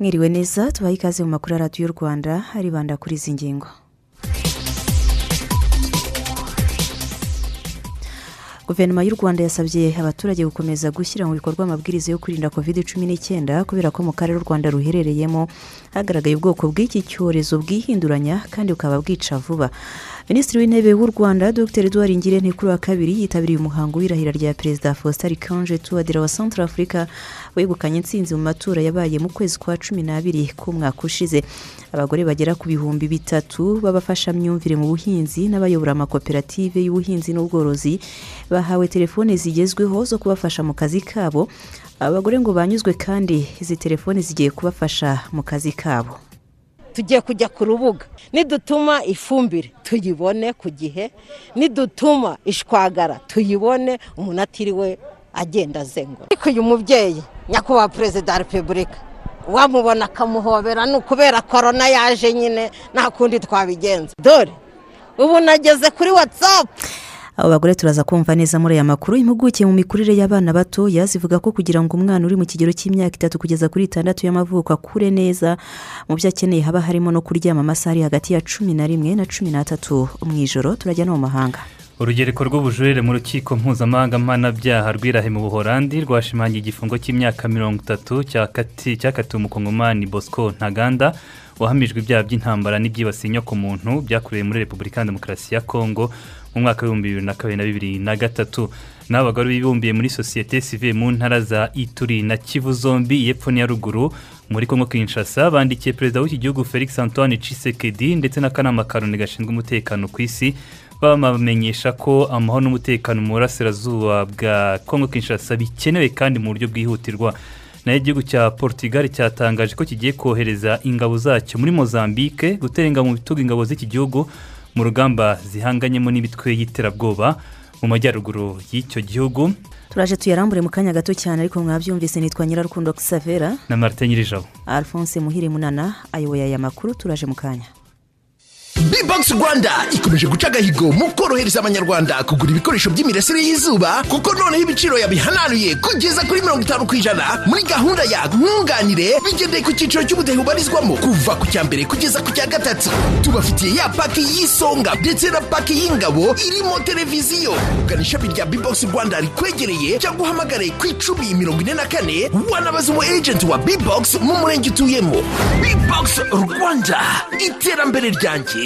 Mwiriwe neza tubahe ikaze mu makuru ya radiyo rwanda aribanda kuri izi ngingo. Guverinoma y'u rwanda yasabye abaturage gukomeza gushyira mu bikorwa amabwiriza yo kwirinda covid cumi n'icyenda kubera ko mu karere u rwanda ruherereyemo hagaragaye ubwoko bw'iki cyorezo bwihinduranya kandi bukaba bwica vuba. Minisitiri w'intebe w'u rwanda dr. Edouard ngirente kuri wa kabiri yitabiriye umuhango w'irahira rya perezida faustin kanje tuwadira wa centre afurika wegukanye intsinzi mu matora yabaye mu kwezi kwa cumi n'abiri k'umwaka ushize. Abagore bagera ku bihumbi bitatu b'abafashamyumvire mu buhinzi n'abayobora amakoperative y'ubuhinzi n'ubworozi bahawe telefone zigezweho zo kubafasha mu kazi kabo abagore ngo banyuzwe kandi izi telefone zigiye kubafasha mu kazi kabo. Tugiye kujya ku rubuga. Nidutuma ifumbire tuyibone ku gihe. Nidutuma ishwagara tuyibone. Umuntu atiriwe agenda azenguruka ariko uyu mubyeyi nyakubahwa perezida wa repubulika wamubona akamuhobera ni ukubera korona yaje nyine nta kundi twabigenza. Dore ubu nageze kuri watsapu abo bagore turaza kumva neza muri aya makuru impuguke mu mikurire y'abana batoya zivuga ko kugira ngo umwana uri mu kigero cy'imyaka itatu kugeza kuri itandatu y'amavuko akure neza mu byo akeneye haba harimo no kuryama amasaha ari hagati ya cumi na rimwe na cumi n'atatu mu ijoro. Turajya no mu mahanga. Urugereko rw'ubujurire mu rukiko mpuzamahanga mpanabyaha rw'irahe mu buhorandi rwashimangiye igifungo cy'imyaka mirongo itatu cyakatiwe umukongomani bosco ntaganda wahamijwe ibyaha by'intambara n'ibyibasiye inyokomuntu byakorewe muri repubulika ya demokarasi ya kongo mu mwaka w'ibihumbi bibiri na kabiri na bibiri na gatatu. N'abo bagore bibumbiye muri sosiyete sive mu ntara za ituri na kivu zombi y'epfo n'iya ruguru. Muri kongo kinshasa bandikiye perezida w'iki gihugu felix antoine cisekedi ndetse n'akanama karoni gashinzwe umutekano ku isi. Babamenyesha ko amahoro n'umutekano mu burasirazuba bwa kongo kinshasa bikenewe kandi mu buryo bwihutirwa. Naho igihugu cya portugal cyatangaje ko kigiye kohereza ingabo zacyo muri mozambique gutera ingabo mu bitugu ingabo z'iki gihugu. Mu rugamba zihanganyemo n'imitwe y'iterabwoba mu majyaruguru y'icyo gihugu. Turaje tuyarambure mu kanya gato cyane ariko mwabyumvise nitwa nyirarukundo savera na martin nyirijabo. Alphonse muhire munana ayoboye aya makuru turaje mu kanya. Bbox rwanda. Ikomeje guca agahigo mu korohereza abanyarwanda kugura ibikoresho by'imirasire y'izuba kuko noneho ibiciro yabihananuye kugeza kuri mirongo itanu ku ijana. Muri gahunda ya nkunganire bigendeye ku cyiciro cy'ubudehe ubarizwamo kuva ku cya mbere kugeza ku cya gatatu. Tubafitiye ya paki y'isonga ndetse na paki y'ingabo irimo televiziyo. Ugana ishami rya bbox rwanda rikwegereye cyangwa uhamagare ku icumi mirongo ine na kane wanabaza umu ejenti wa bbox mu murenge utuyemo. Bbox rwanda. Iterambere ryanjye.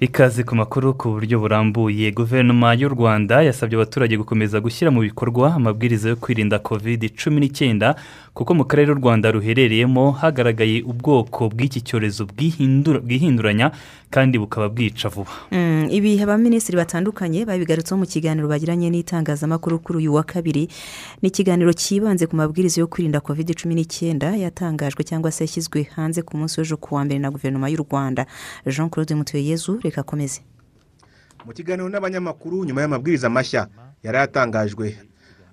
Ikaze ku makuru ku buryo burambuye. Guverinoma y'u rwanda yasabye abaturage gukomeza gushyira mu bikorwa amabwiriza yo kwirinda covid cumi n'icyenda kuko mu karere u rwanda ruherereyemo hagaragaye ubwoko bw'iki cyorezo bwihinduranya kandi bukaba bwica vuba. Ibi abaminisitiri batandukanye babigarutseho mu kiganiro bagiranye n'itangazamakuru kuri uyu wa kabiri. Ni ikiganiro cyibanze ku mabwiriza yo kwirinda covid cumi n'icyenda yatangajwe cyangwa se yashyizwe hanze ku munsi w'ejo ku wa mbere na guverinoma y'u rwanda. Jean claude mutuyeyezu reka akomeze mu kiganiro n'abanyamakuru nyuma y'amabwiriza mashya yari yatangajwe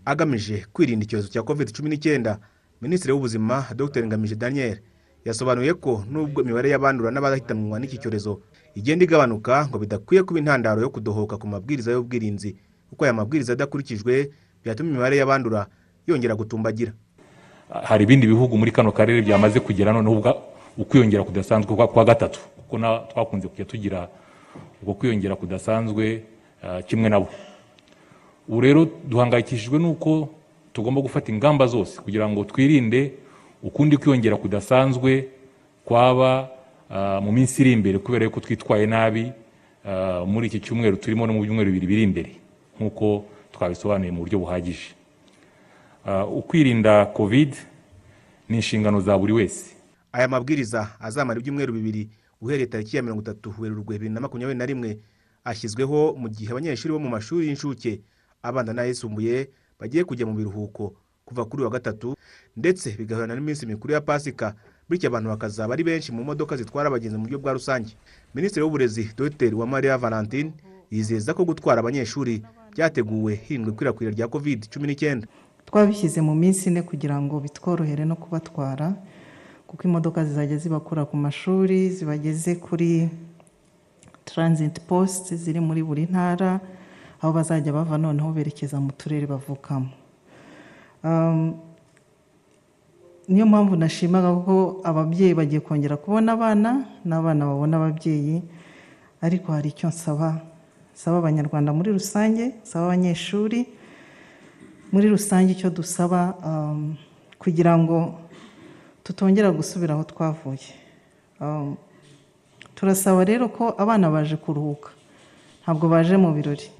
agamije kwirinda icyorezo cya covid cumi n'icyenda. Minisitiri w'ubuzima dr. Ngamije daniel yasobanuye ko nubwo imibare y'abandura n'abahitanwa n'iki cyorezo igenda igabanuka ngo bidakwiye kuba intandaro yo kudohoka ku mabwiriza y'ubwirinzi kuko aya mabwiriza adakurikijwe byatuma imibare y'abandura yongera gutumbagira. Hari ibindi bihugu muri kano karere byamaze kugera noneho ukwiyongera kudasanzwe kwa gatatu kuko twakunze kujya tugira ubwo kwiyongera kudasanzwe kimwe nabo. Ubu rero duhangayikishijwe n'uko tugomba gufata ingamba zose kugira ngo twirinde ukundi kwiyongera kudasanzwe kwaba mu minsi iri imbere kubera ko twitwaye nabi ah, muri iki cyumweru turimo no mu byumweru bibiri biri imbere nk'uko twabisobanuye mu buryo buhagije. Ah, ukwirinda covid ni inshingano za buri wese. Aya mabwiriza azamara ibyumweru bibiri uhereye tariki ya mirongo itatu werurwe bibiri na makumyabiri na rimwe ashyizweho mu gihe abanyeshuri bo mu mashuri y'incuke abanza n'ayisumbuye bagiye kujya mu biruhuko kuva kuri wa gatatu ndetse bigahurana n'iminsi mikuru ya pasika bityo abantu bakazaba ari benshi mu modoka zitwara abagenzi mu buryo bwa rusange. Minisitiri w'uburezi dr. Uwamariya valentine yizeza ko gutwara abanyeshuri byateguwe hirindwa ikwirakwira rya covid cumi n'icyenda. Twabishyize mu minsi ine kugira ngo bitworohere no kubatwara. Kuko imodoka zizajya zibakura ku mashuri zibageze kuri transit post ziri muri buri ntara aho bazajya bava noneho berekeza mu turere bavukamo. Um, niyo mpamvu nashimaga ko ababyeyi bagiye kongera kubona abana n'abana babona ababyeyi ariko hari icyo nsaba. Nsaba abanyarwanda muri rusange nsaba abanyeshuri muri rusange icyo dusaba um, kugira ngo tutongera gusubira aho twavuye. Um, turasaba rero ko abana baje kuruhuka. Ntabwo baje mu birori.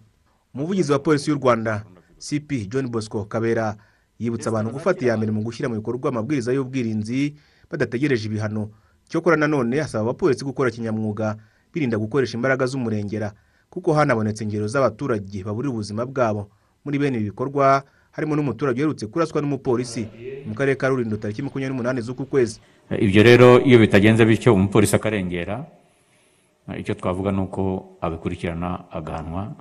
Umuvugizi wa polisi y'u rwanda cp john bosco kabera yibutsa abantu gufata iya mbere mu gushyira mu bikorwa amabwiriza y'ubwirinzi badategereje ibihano. Cyokora nanone asaba abapolisi gukora kinyamwuga birinda gukoresha imbaraga z'umurengera kuko hanabonetse ingero z'abaturage baburira ubuzima bwabo. Muri bene ibi bikorwa harimo n'umuturage uherutse kuraswa n'umupolisi mu karere ka rulindo tariki makumyabiri n'umunani z'uku kwezi. Ibyo rero iyo bitagenze bityo umupolisi akarengera icyo twavuga ni uko abikurikirana agahanwa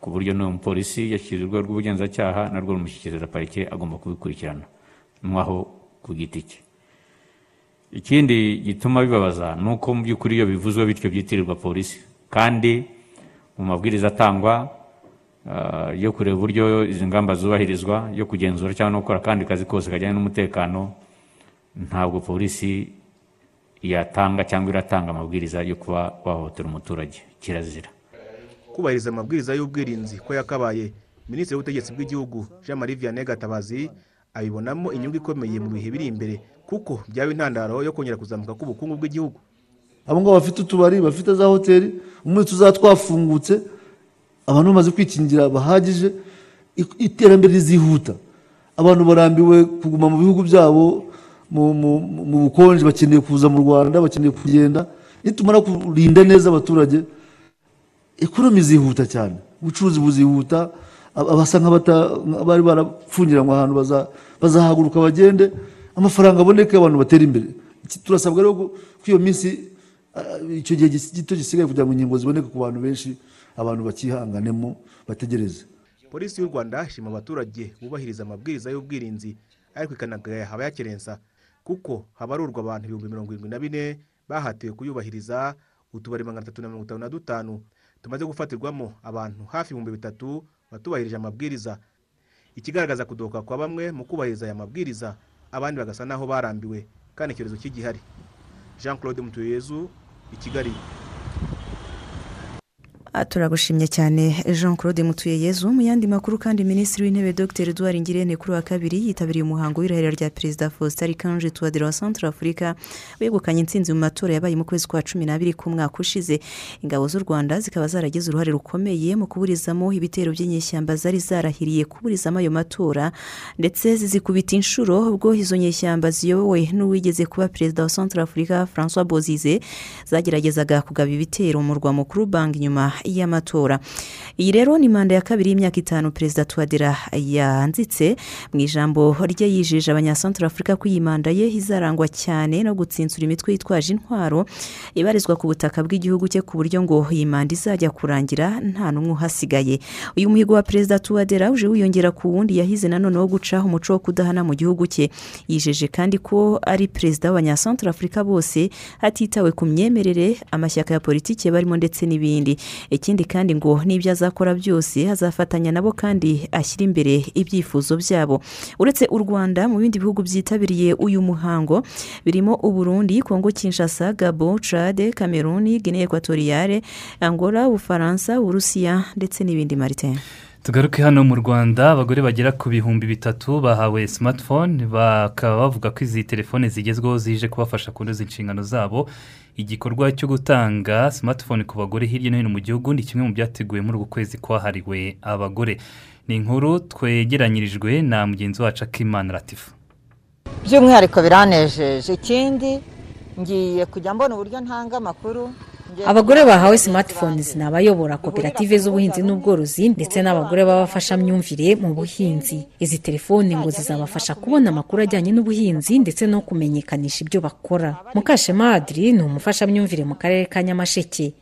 ku buryo n'uwo mupolisi yashyiriye urwego rw'ubugenzacyaha narwo rumushyikiriza parike agomba kubikurikirana. Mwaho ku giti cye. Ikindi gituma bibabaza ni uko mu by'ukuri iyo bivuzwe bityo byitirirwa polisi. Kandi mu mabwiriza atangwa yo kureba uburyo izi ngamba zubahirizwa yo kugenzura cyangwa no gukora akandi kazi kose kajyanye n'umutekano ntabwo polisi yatanga cyangwa iratanga amabwiriza yo kuba wahohotera umuturage. Kirazira. Kubahiriza amabwiriza y'ubwirinzi ko yakabaye minisitiri w'ubutegetsi bw'igihugu jean marie vianney gatabazi abibonamo inyungu ikomeye mu bihe biri imbere kuko byaba intandaro yo kongera kuzamuka k'ubukungu bw'igihugu. Abo ngabo bafite utubari bafite za hoteli umunsi tuzaba twafungutse abantu bamaze kwikingira bahagije iterambere rizihuta. Abantu barambiwe kuguma mu bihugu byabo mu- bukonje bakeneye kuza mu rwanda bakeneye kugenda. Nitumara kurinda neza abaturage ekonomi zihuta cyane. Ubucuruzi buzihuta ab- abasa nk'abari barapfungiranywe ahantu baza- bazahaguruka bagende amafaranga aboneke abantu batera imbere. Turasabwa rero ko iyo minsi icyo gihe gito gisigaye kugira ngo inkingo ziboneke ku bantu benshi abantu bakihanganemo bategereze. Polisi y'u rwanda ishima abaturage bubahiriza amabwiriza y'ubwirinzi ariko ikanagaya abayakerensa kuko habarurwa abantu ibihumbi mirongo irindwi na bine bahatiwe kuyubahiriza utubari magana atatu na mirongo itanu na dutanu tumaze gufatirwamo abantu hafi ibihumbi bitatu batubahirije amabwiriza. Ikigaragaza kudohoka kwa bamwe mu kubahiriza aya mabwiriza abandi bagasa n'aho barambiwe kandi icyorezo kigihari jean claude mutuyezu i kigali. Turagushimye cyane jean claude mutuyeyezu mu yandi makuru kandi minisitiri w'intebe dr. Edouard ngirente kuri wa kabiri yitabiriye umuhango w'irahira rya perezida faustin arikanje tuwadira wa centre afurika wegukanye intsinzi mu matora yabaye mu kwezi kwa cumi n'abiri k'umwaka ushize. Ingabo z'u rwanda zikaba zaragize uruhare rukomeye mu kuburizamo ibitero by'inyeshyamba zari zarahiriye kuburizamo ayo matora ndetse zizikubita inshuro ubwo izo nyeshyamba ziyobowe n'uwigeze kuba perezida wa centre afurika francois bozize zageragezaga kugaba ibitero mu murwa mukuru bang nyuma y'amatora iyi rero ni manda ya kabiri y'imyaka itanu perezida tuwadera yanzitse. Mu ijambo rye yijeje abanyasantura afurika ko iyi manda ye izarangwa cyane no gutsinsura imitwe yitwaje intwaro ibarizwa ku butaka bw'igihugu cye ku buryo ngo iyi manda izajya kurangira nta n'umwe uhasigaye. Uyu muhigo wa perezida tuwadera uje wiyongera ku wundi yahize nanone wo gucaho umuco wo kudahana mu gihugu cye. Yijeje kandi ko ari perezida w'abanyasantura afurika bose hatitawe ku myemerere amashyaka ya politiki barimo ndetse n'ibindi. Ikindi kandi ngo n'ibyo azakora byose azafatanya nabo kandi ashyira imbere ibyifuzo byabo. Uretse u rwanda mu bindi bihugu byitabiriye uyu muhango birimo uburundi kongo kinshasa gabo cade kameruni guinea ekwatoriyare angola ubufaransa uburusiya ndetse n'ibindi marite tugaruke hano mu rwanda abagore bagera ku bihumbi bitatu bahawe smartphone bakaba bavuga ko izi telefone zigezweho zije kubafasha kunoza inshingano zabo. Igikorwa cyo gutanga smartphone ku bagore hirya no hino mu gihugu ni kimwe mu byateguwe muri uku kwezi kwahariwe abagore. Ni inkuru twegeranyirijwe na mugenzi wacu akimana latifu by'umwihariko biranejeje. Ikindi ngiye kujya mbona uburyo ntanga amakuru abagore bahawe smartphones ni abayobora koperative z'ubuhinzi n'ubworozi ndetse n'abagore b'abafashamyumvire mu buhinzi. Izi telefoni ngo zizabafasha kubona amakuru ajyanye n'ubuhinzi ndetse no kumenyekanisha ibyo bakora. Mukashema adri ni umufashamyumvire mu karere ka nyamasheke.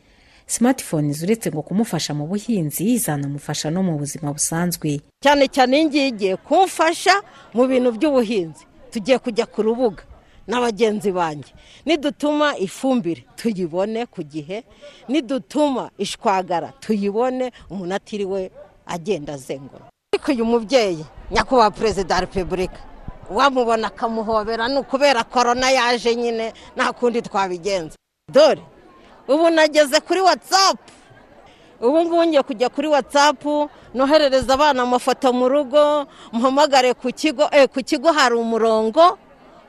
Smartphones uretse ngo kumufasha mu buhinzi zanamufasha no mu buzima busanzwe. Cyane cyane igiye kumfasha mu bintu by'ubuhinzi. Tugiye kujya ku rubuga. Na bagenzi banjye nidutuma ifumbire tuyibone ku gihe nidutuma ishwagara tuyibone umuntu atiriwe agenda azengura. Ariko uyu mubyeyi nyakubahwa perezida wa repubulika wamubona akamuhobera ni ukubera korona yaje nyine nta kundi twabigenza. Dore ubu nageze kuri watsapu ubu ngubu ngiye kujya kuri watsapu noherereza abana amafoto mu rugo mpamagare ku kigo ku kigo hari umurongo.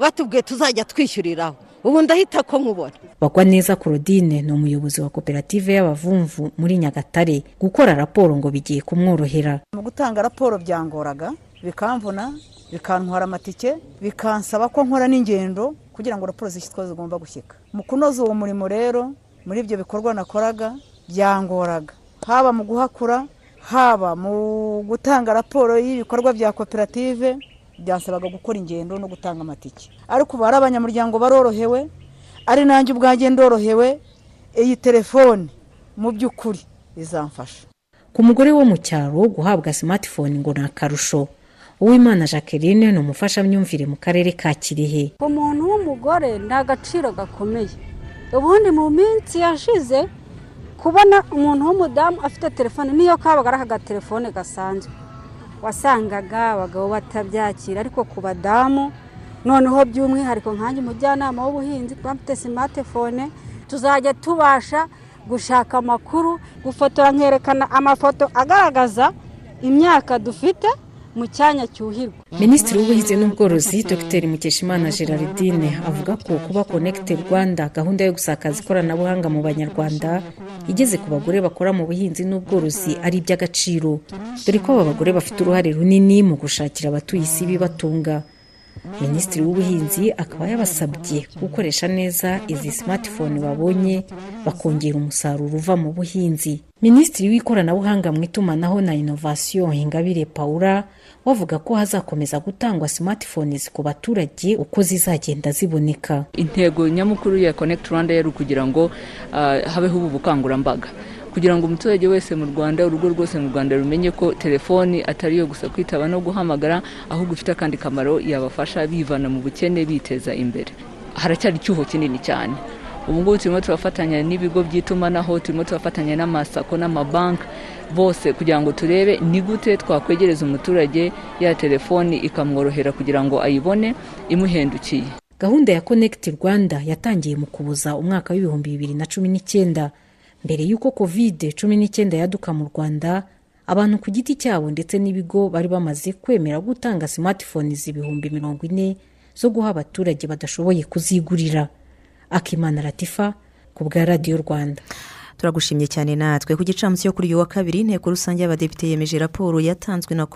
Batubwiye tuzajya twishyuriraho ubu ndahita ko nkubona bagwa neza claudine ni umuyobozi wa koperative y'abavumvu muri nyagatare gukora raporo ngo bigiye kumworohera. Mu gutanga raporo byangoraga bikamvuna bikantwara amatike bikansaba ko nkora n'ingendo kugira ngo raporo zishyitwe zigomba gushyika. Mu kunoza uwo murimo rero muri ibyo bikorwa nakoraga byangoraga. Haba mu guhakura haba mu gutanga raporo y'ibikorwa bya koperative byansabaga gukora ingendo no gutanga amatike. Ariko ubu hari abanyamuryango barorohewe ari nanjye ubwanjye ndorohewe iyi telefone mu by'ukuri izamfasha. Ku mugore wo mu cyaro guhabwa smartphone ngo ni akarusho uwimana jacqueline ni umufashamyumvire mu karere ka kirehe. Umuntu w'umugore ni agaciro gakomeye. Ubundi mu minsi yashize kubona umuntu w'umudamu afite telefone niyo kabaga ari agatelefone gasanzwe. Wasangaga abagabo batabyakira ariko ku badamu noneho by'umwihariko nkanjye umujyanama w'ubuhinzi bafite simatifone tuzajya tubasha gushaka amakuru gufotora nkerekana amafoto agaragaza imyaka dufite mu cyanya cyuhirwa. Minisitiri w'ubuhinzi n'ubworozi dr. Mukeshimana gerardine avuga ko kuba connected rwanda gahunda yo gusakaza ikoranabuhanga mu banyarwanda igeze ku bagore bakora mu buhinzi n'ubworozi ari iby'agaciro. Dore ko aba bagore bafite uruhare runini mu gushakira abatuye isi ibibatunga. Minisitiri w'ubuhinzi akaba yabasabye gukoresha neza izi smartphone babonye bakongera umusaruro uva mu buhinzi. Minisitiri w'ikoranabuhanga mu itumanaho na inovasiyo ingabire paula wavuga ko hazakomeza gutangwa smartphones ku baturage uko zizagenda ziboneka. Intego nyamukuru ya connect rwanda yari ukugira ngo uh, habeho ubu bukangurambaga. Kugira ngo umuturage wese mu rwanda urugo rwose mu rwanda rumenye ko telefoni atari iyo gusa kwitaba no guhamagara ahubwo ifite akandi kamaro yabafasha bivana mu bukene biteza imbere. Haracyari icyuho kinini cyane. Ubu ngubu turimo turafatanya n'ibigo by'itumanaho turimo turafatanya n'amasako n'amabanki. Bose kugira ngo turebe ni gute twakwegereza umuturage ya telefoni ikamworohera kugira ngo ayibone imuhendukiye. Gahunda ya connect rwanda yatangiye mu kubuza umwaka w'ibihumbi bibiri na cumi n'icyenda. Mbere y'uko kovide cumi n'icyenda yaduka mu rwanda abantu ku giti cyabo ndetse n'ibigo bari bamaze kwemera gutanga smartphone ibihumbi mirongo ine zo guha abaturage badashoboye kuzigurira. Akimana latifa ku bwa radiyo rwanda. Turagushimye cyane natwe. Ku gicamunsi cyo kuri uyu wa kabiri inteko rusange y'abadepite yemeje raporo yatanzwe na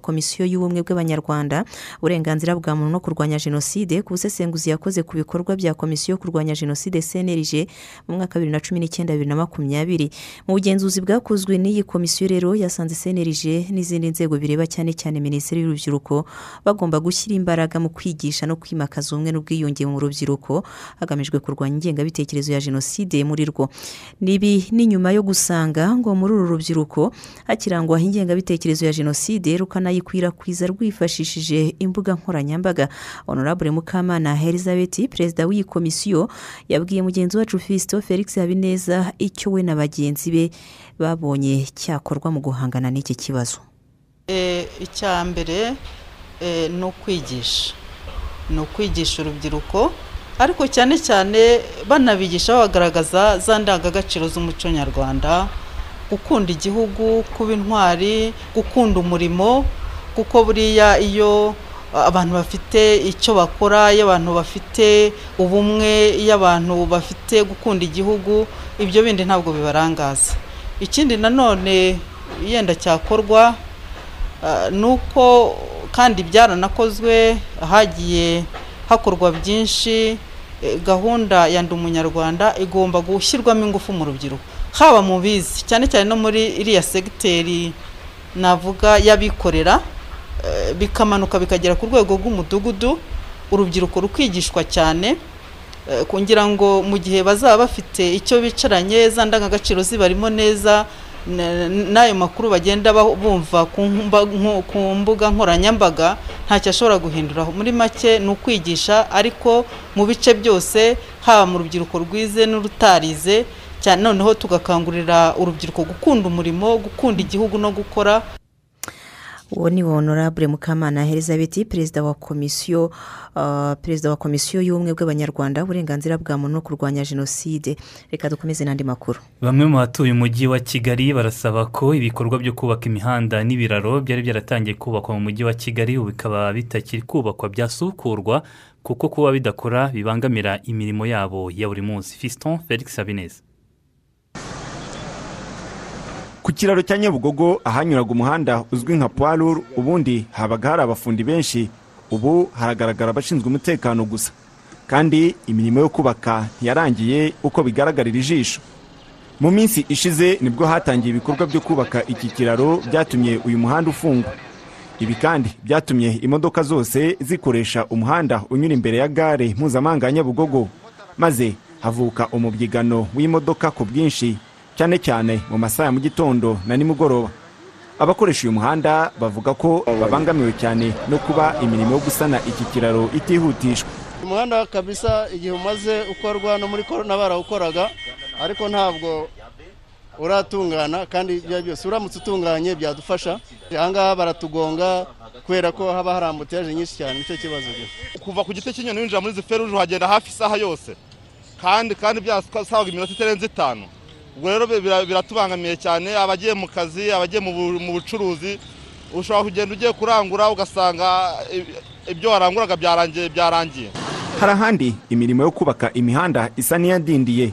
komisiyo y'ubumwe bw'abanyarwanda uburenganzira bwa muntu no kurwanya jenoside ku busesenguzi yakoze ku bikorwa bya komisiyo yo kurwanya jenoside cnlg mu mwaka wa bibiri na cumi n'icyenda bibiri na makumyabiri. Mu bugenzuzi bwakozwe n'iyi komisiyo rero yasanze cnlg n'izindi nzego bireba cyane cyane minisiteri y'urubyiruko bagomba gushyira imbaraga mu kwigisha no kwimakaza ubumwe n'ubwiyunge mu rubyiruko hagamijwe kurwanya ingengabitekerezo ya jenoside muri rwo nibi ni nyuma yo gusanga ngo muri uru rubyiruko hakirangwa ingengabitekerezo ya jenoside rukanayikwirakwiza rwifashishije imbuga nkoranyambaga. Honorable mukamana elizabeth perezida w'iyi komisiyo yabwiye mugenzi wacu fisito felix habineza icyo we na bagenzi be babonye cyakorwa mu guhangana n'iki kibazo. Icya mbere ni ukwigisha. Ni ukwigisha urubyiruko ariko cyane cyane banabigisha bagaragaza za ndangagaciro z'umuco nyarwanda. Gukunda igihugu kuba intwari gukunda umurimo kuko buriya iyo abantu bafite icyo bakora iyo abantu bafite ubumwe iyo abantu bafite gukunda igihugu ibyo bindi ntabwo bibarangaza. Ikindi nanone yenda cyakorwa ah, ni uko kandi byaranakozwe hagiye hakorwa byinshi eh, gahunda ya ndi umunyarwanda igomba gushyirwamo ingufu mu rubyiruko. Haba mu bizi cyane cyane no muri iriya segiteri navuga y'abikorera eh, bikamanuka bikagera ku rwego rw'umudugudu urubyiruko rukigishwa cyane eh, kugira ngo mu gihe bazaba bafite icyo bicaranye za ndangagaciro zibarimo neza n'ayo makuru bagenda ba- bumva ku mbuga nkoranyambaga ntacyo ashobora guhinduraho. Muri make ni ukwigisha ariko mu bice byose haba mu rubyiruko rwize n'urutarize cyane noneho tugakangurira urubyiruko gukunda umurimo gukunda igihugu no gukora. Uwo ni honorable mukamana elizabeth perezida wa komisiyo uh, perezida wa komisiyo y'ubumwe bw'abanyarwanda uburenganzira bwa muntu no kurwanya jenoside. Reka dukomeze n'andi makuru. Bamwe mu batuye umujyi wa kigali barasaba ko ibikorwa byo kubaka imihanda n'ibiraro byari byaratangiye kubakwa mu mujyi wa kigali ubu bikaba bitakiri kubakwa byasukurwa kuko kuba bidakora bibangamira imirimo yabo ya buri munsi. Fiston felix habineza ku kiraro cya nyabugogo ahanyuraga umuhanda uzwi nka puwaruru ubundi habaga hari abafundi benshi ubu haragaragara abashinzwe umutekano gusa. Kandi imirimo yo kubaka ntiyarangiye uko bigaragarira ijisho. Mu minsi ishize ni bwo hatangiye ibikorwa byo kubaka iki kiraro byatumye uyu muhanda ufungwa. Ibi kandi byatumye imodoka zose zikoresha umuhanda unyura imbere ya gare mpuzamahanga ya nyabugogo maze havuka umubyigano w'imodoka ku bwinshi cyane cyane mu masaha ya mu gitondo na nimugoroba. Abakoresha uyu muhanda bavuga ko babangamiwe cyane no kuba imirimo yo gusana iki kiraro itihutishwa. Umuhanda kabisa igihe umaze ukorwa no muri korona barawukoraga ariko ntabwo uratungana kandi ibyo byose uramutse utunganye byadufasha. Ahangaha baratugonga kubera ko haba hari ambutiyaje nyinshi cyane ni cyo kibazo kuva ku giti cy'inyoni winjira muri feruje uhagenda hafi isaha yose. Kandi kandi byasabaga iminota itarenze itanu. Ubwo rero bira- biratubangamiye cyane abagiye mu kazi abagiye mu bu- mu bucuruzi ushobora kugenda ugiye kurangura ugasanga ibyo waranguraga byarangiye. Hari ahandi imirimo yo kubaka imihanda isa n'iyadindiye.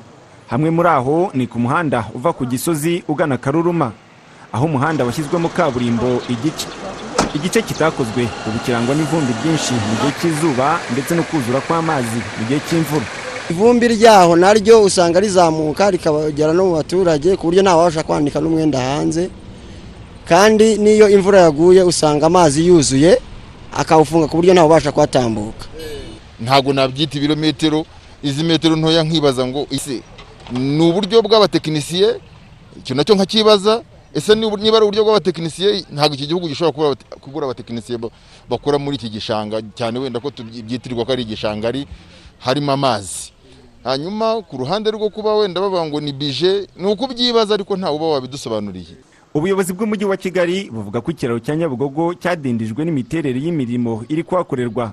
Hamwe muri aho ni ku muhanda uva ku gisozi ugana karuruma. Aho umuhanda washyizwemo kaburimbo igice igice kitakozwe ubu kirangwa n'ivumbi ryinshi mu gihe cy'izuba ndetse no kuzura kw'amazi mu gihe cy'imvura. Ivumbi ryaho naryo usanga rizamuka rikagera no mu baturage ku buryo ntawabasha kwanika n'umwenda hanze. Kandi n'iyo imvura yaguye usanga amazi yuzuye akawufunga ku buryo ntawubasha kuhatambuka ntabwo nabyita ibirometero izi metero ntoya nkibaza ngo ese ni uburyo bw'abatekinisiye? Icyo na cyo nkakibaza ese ni- niba ari uburyo bw'abatekinisiye? Ntabwo iki gihugu gishobora kubura abatekinisiye ba- bakora muri iki gishanga. Cyane wenda ko tubyi- byitirirwa ko ari igishanga ari harimo amazi. Hanyuma ku ruhande rwo kuba wenda bavuga ngo ni bije ni ukubyibaza ariko ntawe uba wabidusobanuriye. Ubuyobozi bw'umujyi wa kigali buvuga ko ikiraro cya nyabugogo cyadindijwe n'imiterere y'imirimo iri kuhakorerwa.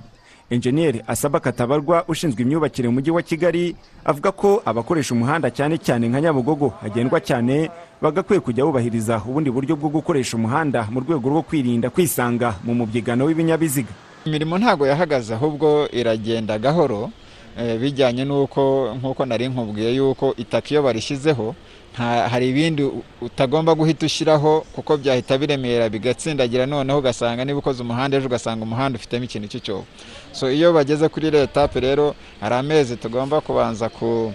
Enjeniyeri asaba katabarwa ushinzwe imyubakire mu mujyi wa kigali avuga ko abakoresha umuhanda cyane cyane nka nyabugogo hagendwa cyane bagakwiye kujya bubahiriza ubundi buryo bwo gukoresha umuhanda mu rwego rwo kwirinda kwisanga mu mubyigano w'ibinyabiziga. Imirimo ntabwo yahagaze ahubwo iragenda gahoro. Bijyanye n'uko nk'uko nari nkubwiye yuko itaka iyo barishyizeho hari ibindi utagomba guhita ushyiraho kuko byahita biremera bigatsindagira. Noneho ugasanga niba ukoze umuhanda ejo ugasanga umuhanda ufitemo ikintu cy'icyobo. So iyo bageze kuri iriya etape rero hari amezi tugomba kubanza ku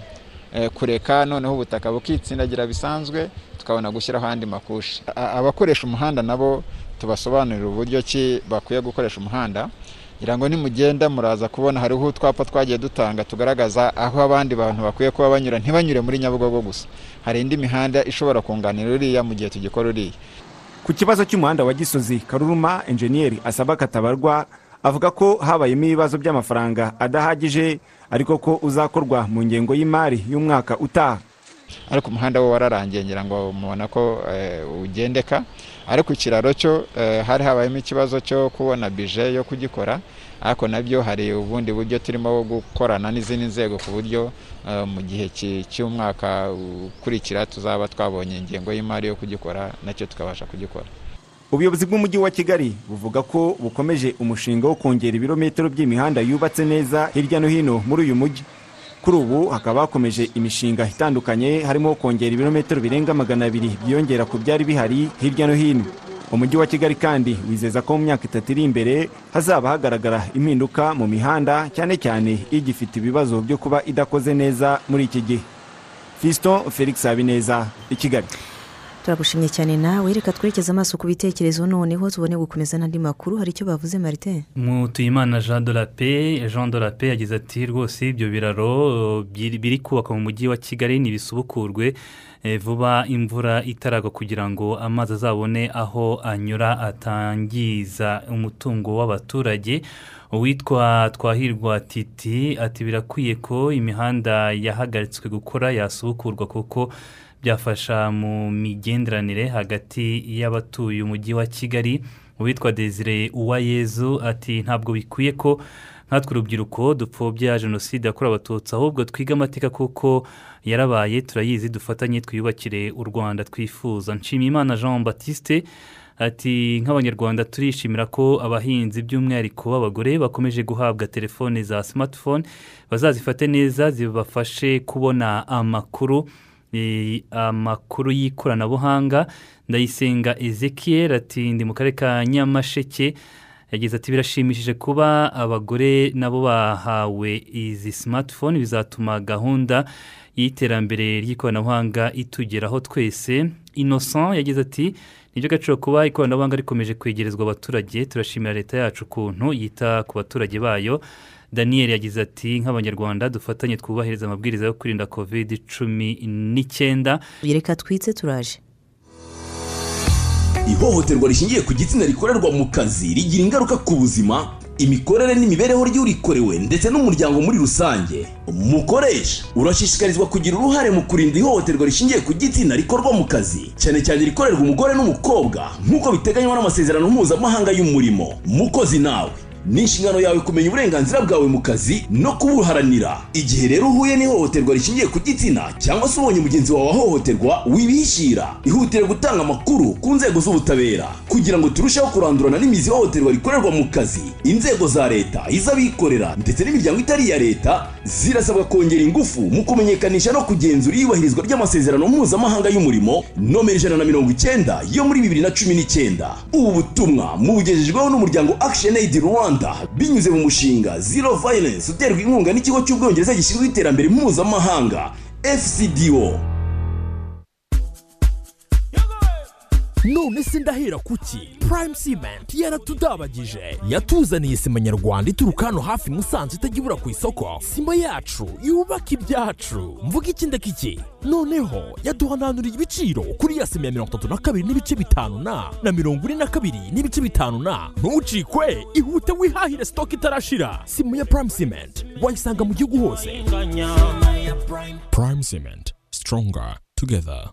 eh, kureka. Noneho ubutaka bukitsindagira bisanzwe tukabona gushyiraho andi makushi. Abakoresha umuhanda nabo tubasobanurira uburyo ki bakwiye gukoresha umuhanda. Ngira ngo nimugenda muraza kubona hariho utwapa twagiye dutanga tugaragaza aho abandi bantu bakwiye kuba banyura ntibanyure muri nyabugogo gusa. Hari indi mihanda ishobora kunganira uriya mu gihe tugikora uriya. Ku kibazo cy'umuhanda wa gisozi karuruma enjeniyeri asaba katabarwa avuga ko habayemo ibibazo by'amafaranga adahagije ariko ko uzakorwa mu ngengo y'imari y'umwaka utaha. Ariko umuhanda wo wararangiye ngira ngo mubona ko eh, ugendeka. Ariko ikiraro cyo eh, hari habayemo ikibazo cyo kubona bije yo kugikora ariko na byo hari ubundi buryo turimo gukorana n'izindi nzego ku buryo eh, mu gihe cy'umwaka ukurikira tuzaba twabonye ingengo y'imari yo kugikora na cyo tukabasha kugikora. Ubuyobozi bw'umujyi wa kigali buvuga ko bukomeje umushinga wo kongera ibirometero by'imihanda yubatse neza hirya no hino muri uyu mujyi. Kuri ubu hakaba hakomeje imishinga itandukanye harimo kongera ibirometero birenga magana abiri byiyongera ku byari bihari hirya no hino. Umujyi wa kigali kandi wizeza ko mu myaka itatu iri imbere hazaba hagaragara impinduka mu mihanda cyane cyane igifite ibibazo byo kuba idakoze neza muri iki gihe. Fiston felix habineza i kigali. Turagushimye cyane nawe. Reka twerekeze amaso ku bitekerezo noneho tubone gukomeza n'andi makuru. Hari icyo bavuze marite mutuyimana jean paix jean paix yagize ati rwose ibyo biraro biri kubakwa mu mujyi wa kigali ntibisubukurwe. Eh, vuba imvura itaragwa kugira ngo amazi azabone aho anyura atangiza umutungo w'abaturage. Uwitwa twahirwa titi ati birakwiye ko imihanda yahagaritswe gukora yasubukurwa kuko byafasha mu migenderanire hagati y'abatuye umujyi wa kigali uwitwa desire uwayezu ati ntabwo bikwiye ko nkatwe urubyiruko dupfobya jenoside yakorewe abatutsi ahubwo twiga amateka kuko yarabaye turayizi dufatanye twiyubakire u rwanda twifuza. Nshimiyimana jean batiste ati nk'abanyarwanda turishimira ko abahinzi by'umwihariko b'abagore bakomeje guhabwa telefone za smartphone bazazifate neza zibafashe kubona amakuru. Amakuru y'ikoranabuhanga ndayisenga ezekiel ati ndi mu karere ka nyamasheke. Yagize ati birashimishije kuba abagore nabo bahawe izi smartphone bizatuma gahunda y'iterambere ry'ikoranabuhanga itugeraho twese. Innocent yagize ati ni byo gaciro kuba ikoranabuhanga rikomeje kwegerezwa abaturage turashimira leta yacu ukuntu yita ku baturage bayo. Daniel yagize ati nk'abanyarwanda dufatanye twubahiriza amabwiriza yo kwirinda covid cumi n'icyenda. Reka twitse turaje. Ihohoterwa rishingiye ku gitsina rikorerwa mu kazi rigira ingaruka ku buzima imikorere n'imibereho ry'urikorewe ndetse n'umuryango muri rusange. Mukoresha. Urashishikarizwa kugira uruhare mu kurinda ihohoterwa rishingiye ku gitsina rikorwa mu kazi. Cyane cyane rikorerwa umugore n'umukobwa nk'uko biteganywa n'amasezerano mpuzamahanga y'umurimo. Mukozi nawe. Ni inshingano yawe kumenya uburenganzira bwawe mu kazi no kubuharanira. Igihe rero uhuye n'ihohoterwa rishingiye ku gitsina cyangwa se ubonye mugenzi wawe ahohoterwa wibihishira. Ihutire gutanga amakuru ku nzego z'ubutabera kugira ngo turusheho kurandurana n'imizi ihohoterwa rikorerwa mu kazi. Inzego za leta iz'abikorera ndetse n'imiryango itari iya leta zirasabwa kongera ingufu mu kumenyekanisha no kugenzura iyubahirizwa ry'amasezerano mpuzamahanga y'umurimo nomero ijana na mirongo icyenda yo muri bibiri na cumi n'icyenda. Ubu butumwa mubugejejweho n'umuryango action aid rwanda. Binyuze mu mushinga zero violence uterwa inkunga n'ikigo cy'ubwongereza gishinzwe iterambere mpuzamahanga fcdo none se ndahera kuki? Prime cement yaratudabagije yatuzaniye sima nyarwanda ituruka hano hafi musanze itajya ibura ku isoko. Sima yacu yubaka ibyacu. Mvuga iki ndakiki? Noneho yaduhananuriye ibiciro kuri ya sima ya mirongo itatu na kabiri n'ibice bitanu na na mirongo ine na kabiri n'ibice bitanu na. Ntucikwe ihute wihahire sitoke itarashira. Sima ya prime cement wayisanga mu gihugu hose. Prime. Cement stronger together.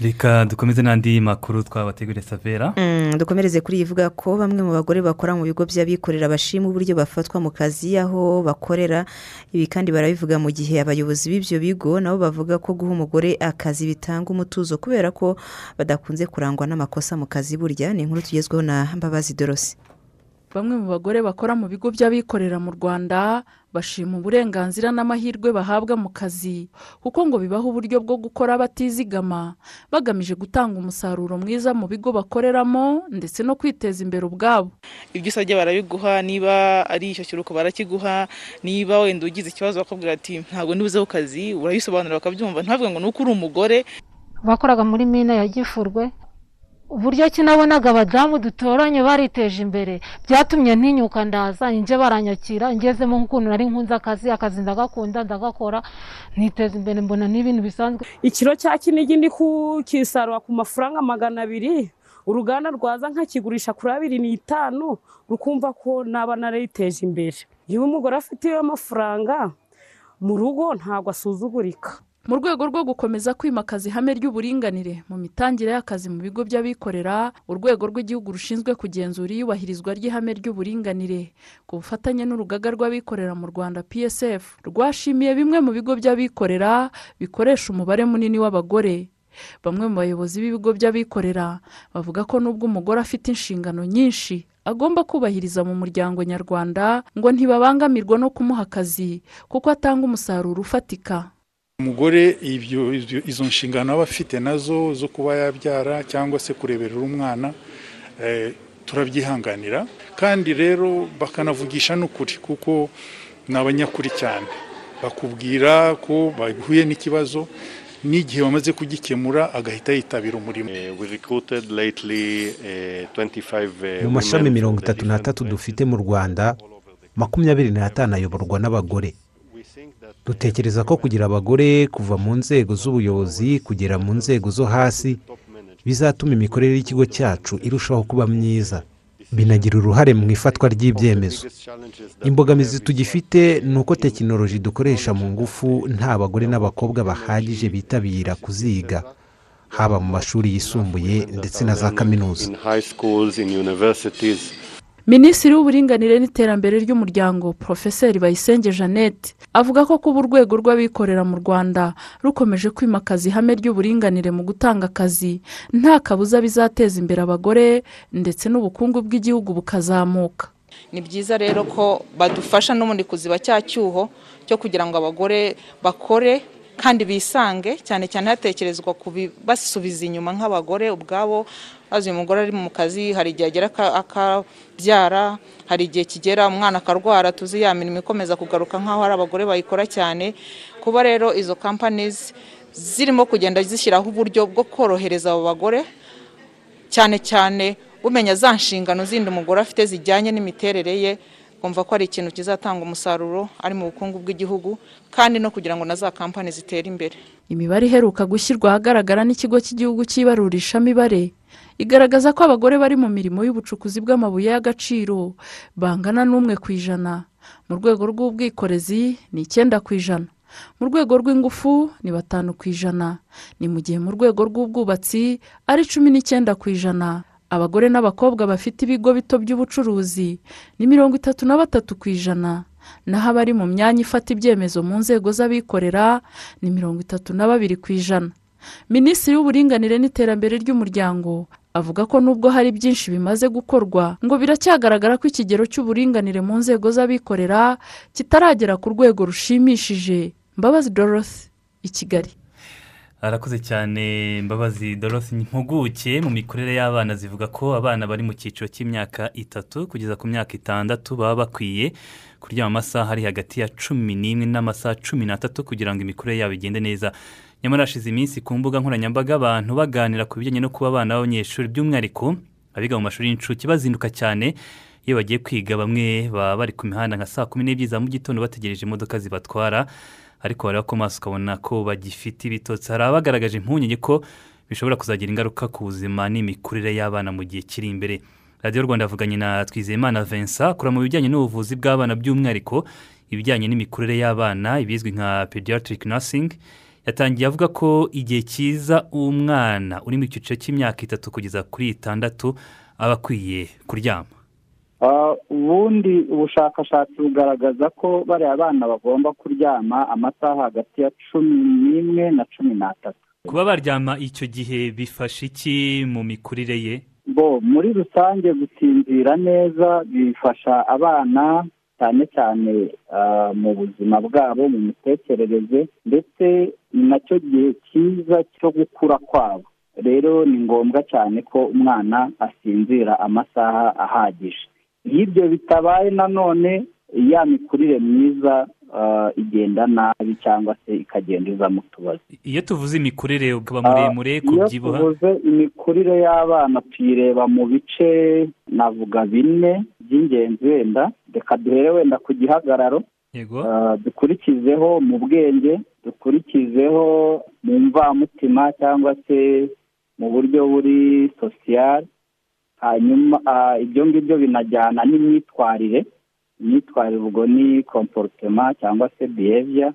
Reka dukomeze n'andi makuru twabateguriye savera. Mm, dukomereze kuri iyi ivuga ko bamwe mu bagore bakora mu bigo by'abikorera bashima uburyo bafatwa mu kazi aho bakorera. Ibi kandi barabivuga mu gihe abayobozi b'ibyo bigo nabo bavuga ko guha umugore akazi bitanga umutuzo kubera ko badakunze kurangwa n'amakosa mu kazi burya. Ni inkuru tugezweho na mbabazi dorose. Bamwe mu bagore bakora mu bigo by'abikorera mu rwanda bashima uburenganzira n'amahirwe bahabwa mu kazi kuko ngo bibaha uburyo bwo gukora batizigama bagamije gutanga umusaruro mwiza mu bigo bakoreramo ndetse no kwiteza imbere ubwabo. Ibyo usabye barabiguha niba ari icyo kiruhuko barakiguha niba wenda ugize ikibazo bakubwira ati ntabwo nibuze ku kazi urabisobanura bakabyumva. Ntavuge ngo ni uko uri umugore. Bakoraga muri mine ya gifurwe uburyo ki nabonaga abadamu dutoranye bariteje imbere. Byatumye ntinyuka ndaza njye baranyakira ngezemo nk'ukuntu nari nkunze akazi akazi ndagakunda ndagakora niteza imbere mbona n'ibintu bisanzwe. Ikiro cya kinigi ndi kukisarura ku mafaranga magana abiri uruganda rwaza nkakigurisha kuri abiri n'itanu rukumva ko naba narayiteje imbere. Iyo umugore afite iyo mafaranga mu rugo ntabwo asuzugurika. Mu rwego rwo gukomeza kwimakaza ihame ry'uburinganire mu mitangire y'akazi mu bigo by'abikorera urwego rw'igihugu rushinzwe kugenzura iyubahirizwa ry'ihame ry'uburinganire. Ku bufatanye n'urugaga rw'abikorera mu rwanda psf rwashimiye bimwe mu bigo by'abikorera bikoresha umubare munini w'abagore. Bamwe mu bayobozi b'ibigo by'abikorera bavuga ko nubwo umugore afite inshingano nyinshi agomba kubahiriza mu muryango nyarwanda ngo ntibabangamirwa no kumuha akazi kuko atanga umusaruro ufatika. Umugore izo nshingano aba afite na zo zo kuba yabyara cyangwa se kureberera umwana eh, turabyihanganira. Kandi rero bakanavugisha n'ukuri kuko ni abanyakuri cyane. Bakubwira ko bahuye n'ikibazo n'igihe bamaze kugikemura agahita yitabira umurimo. Mu mashami mirongo itatu n'atatu dufite mu rwanda makumyabiri n'atanu ayoborwa n'abagore. Dutekereza ko kugira abagore kuva mu nzego z'ubuyobozi kugera mu nzego zo hasi bizatuma imikorere y'ikigo cyacu irushaho kuba myiza. Binagira uruhare mu ifatwa ry'ibyemezo. Imbogamizi tugifite ni uko tekinoloji dukoresha mu ngufu nta bagore n'abakobwa bahagije bitabira kuziga haba mu mashuri yisumbuye ndetse na za kaminuza. Minisitiri w'uburinganire n'iterambere ry'umuryango porofeseri bayisenge jeannette avuga ko kuba urwego rw'abikorera mu rwanda rukomeje kwimakaza ihame ry'uburinganire mu gutanga akazi nta kabuza bizateza imbere abagore ndetse n'ubukungu bw'igihugu bukazamuka. Ni byiza rero ko badufasha n'ubundi kuziba cya cyuho cyo kugira ngo abagore bakore kandi bisange cyane cyane hatekerezwa ku basubiza inyuma nk'abagore ubwabo maze uyu mugore ari mu kazi hari igihe agera aka- akabyara hari igihe kigera umwana akarwara tuzi ya mirimo ikomeza kugaruka nk'aho hari abagore bayikora cyane. Kuba rero izo kampanizi zirimo kugenda zishyiraho uburyo bwo korohereza abo bagore cyane cyane umenya za nshingano zindi umugore afite zijyanye n'imiterere ye kumva ko ari ikintu kizatanga umusaruro ari mu bukungu bw'igihugu kandi no kugira ngo na za kampani zitere imbere. Imibare iheruka gushyirwa ahagaragara n'ikigo cy'igihugu cy'ibarurishamibare igaragaza ko abagore bari mu mirimo y'ubucukuzi bw'amabuye y'agaciro bangana n'umwe ku ijana. Mu rwego rw'ubwikorezi ni icyenda ku ijana. Mu rwego rw'ingufu ni batanu ku ijana. Ni mu gihe mu rwego rw'ubwubatsi ari cumi n'icyenda ku ijana. Abagore n'abakobwa bafite ibigo bito by'ubucuruzi ni mirongo itatu na batatu ku ijana. Naho abari mu myanya ifata ibyemezo mu nzego z'abikorera ni mirongo itatu na babiri ku ijana. Minisitiri w'uburinganire n'iterambere ry'umuryango avuga ko nubwo hari byinshi bimaze gukorwa ngo biracyagaragara ko ikigero cy'uburinganire mu nzego z'abikorera kitaragera ku rwego rushimishije. Mbabazi dorothy i kigali. Arakoze cyane mbabazi dorothy impuguke mu mikurire y'abana zivuga ko abana bari mu cyiciro cy'imyaka itatu kugeza ku myaka itandatu baba bakwiye kuryama amasaha ari hagati ya cumi n'imwe n'amasaha cumi n'atatu kugira ngo imikurire yabo igende neza. Nyamara hashize iminsi ku mbuga nkoranyambaga abantu baganira ku bijyanye no kuba abana b'abanyeshuri by'umwihariko abiga mu mashuri y'incuke bazinduka cyane. Iyo bagiye kwiga bamwe baba bari ku mihanda nka saa kumi n'ebyiri za mu gitondo bategereje imodoka zibatwara. Ariko wareba ku maso ukabona ko bagifite ibitotsi. Hari abagaragaje impungenge ko bishobora kuzagira ingaruka ku buzima n'imikurire y'abana mu gihe kiri imbere. Radiyo rwanda yavuganye na twizeyimana vincent akora mu bijyanye n'ubuvuzi bw'abana by'umwihariko ibijyanye n'imikurire y'abana ibizwi nka pediatric nursing. Yatangiye avuga ko igihe cyiza umwana uri mu cyiciro cy'imyaka itatu kugeza kuri itandatu aba akwiye kuryama. Ubundi ubushakashatsi bugaragaza ko bariya bana bagomba kuryama amasaha hagati ya cumi n'imwe na cumi n'atatu. Kuba baryama icyo gihe bifasha iki mu mikurire ye? Bo muri rusange gusinzira neza bifasha abana cyane cyane ah, mu buzima bwabo mu mitekerereze ndetse ni na cyo gihe cyiza cyo gukura kwabo. Rero ni ngombwa cyane ko umwana asinzira amasaha ahagije. Iyo ibyo bitabaye nanone ya mikurire myiza ah, igenda nabi cyangwa se ikagenda iza mu tubazo iyo tuvuze imikurire ukaba muremure iyo kubyibuha? tuvuze imikurire y'abana tuyireba mu bice navuga bine by'ingenzi wenda. Reka duhere wenda ku gihagararo. Yego. Ah, dukurikizeho mu bwenge dukurikizeho mu mvamutima cyangwa se mu buryo buri sosiyali hanyuma ah, ibyo ngibyo binajyana n'imyitwarire imyitwarire ubwo ni komporutema cyangwa se biheviya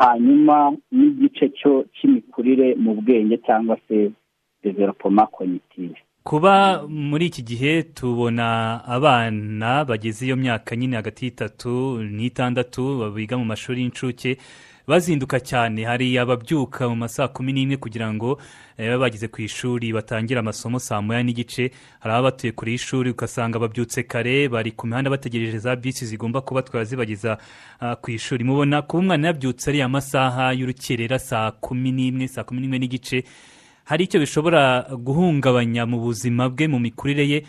hanyuma n'igice cyo cy'imikurire mu bwenge cyangwa se developoma kognitive kuba muri iki gihe tubona abana bageze iyo myaka nyine hagati y'itatu n'itandatu biga mu mashuri y'incuke bazinduka cyane. Hari ababyuka mu ma saa kumi n'imwe kugira ngo eh, babe bageze ku ishuri batangire amasomo saa moya n'igice. Hari ababa batuye kure y'ishuri ugasanga babyutse kare bari ku mihanda bategereje za bisi zigomba kubatwara zibageza ah, ku ishuri. Mubona kuba umwana yabyutse ariya masaha y'urukerera saa kumi n'imwe saa kumi n'imwe n'igice. Hari icyo bishobora guhungabanya mu buzima bwe mu mikurire ye?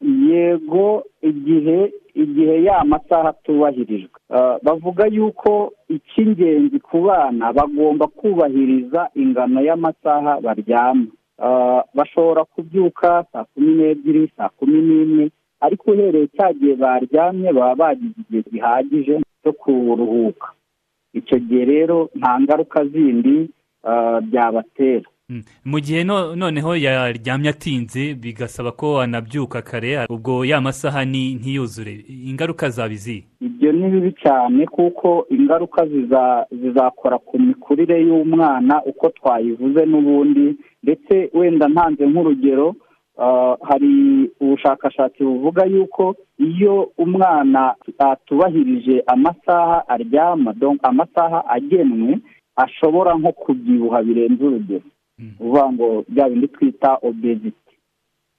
Yego igihe igihe ya masaha atubahirijwe Ah, bavuga yuko icy'ingenzi ku bana bagomba kubahiriza ingano y'amasaha baryama. Ah, bashobora kubyuka saa kumi n'ebyiri saa kumi n'imwe ariko uhereye cya gihe baryamye baba bagize igihe gihagije cyo kuruhuka. Icyo gihe rero nta ngaruka zindi ah, byabatera. Mu gihe no- noneho yaryamye atinze bigasaba ko anabyuka kare ubwo ya masaha ntiyuzure. Ingaruka zaba izihe ibyo ni bibi cyane kuko ingaruka ziza- zizakora ku mikurire y'umwana uko twayivuze n'ubundi ndetse wenda ntanze nk'urugero ah, hari ubushakashatsi buvuga yuko iyo umwana atubahirije amasaha aryama amasaha agenwe ashobora nko kubyibuha birenze urugero. Uvuga ngo bya bindi twita obesity.